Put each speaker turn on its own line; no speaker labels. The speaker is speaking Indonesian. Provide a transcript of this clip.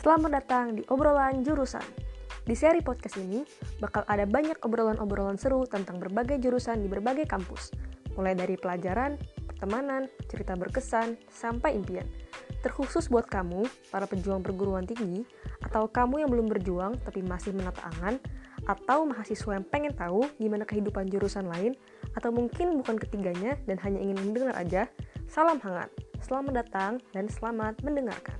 Selamat datang di obrolan jurusan. Di seri podcast ini bakal ada banyak obrolan-obrolan seru tentang berbagai jurusan di berbagai kampus, mulai dari pelajaran, pertemanan, cerita berkesan, sampai impian. Terkhusus buat kamu, para pejuang perguruan tinggi, atau kamu yang belum berjuang tapi masih menata angan, atau mahasiswa yang pengen tahu gimana kehidupan jurusan lain, atau mungkin bukan ketiganya dan hanya ingin mendengar aja, salam hangat. Selamat datang dan selamat mendengarkan.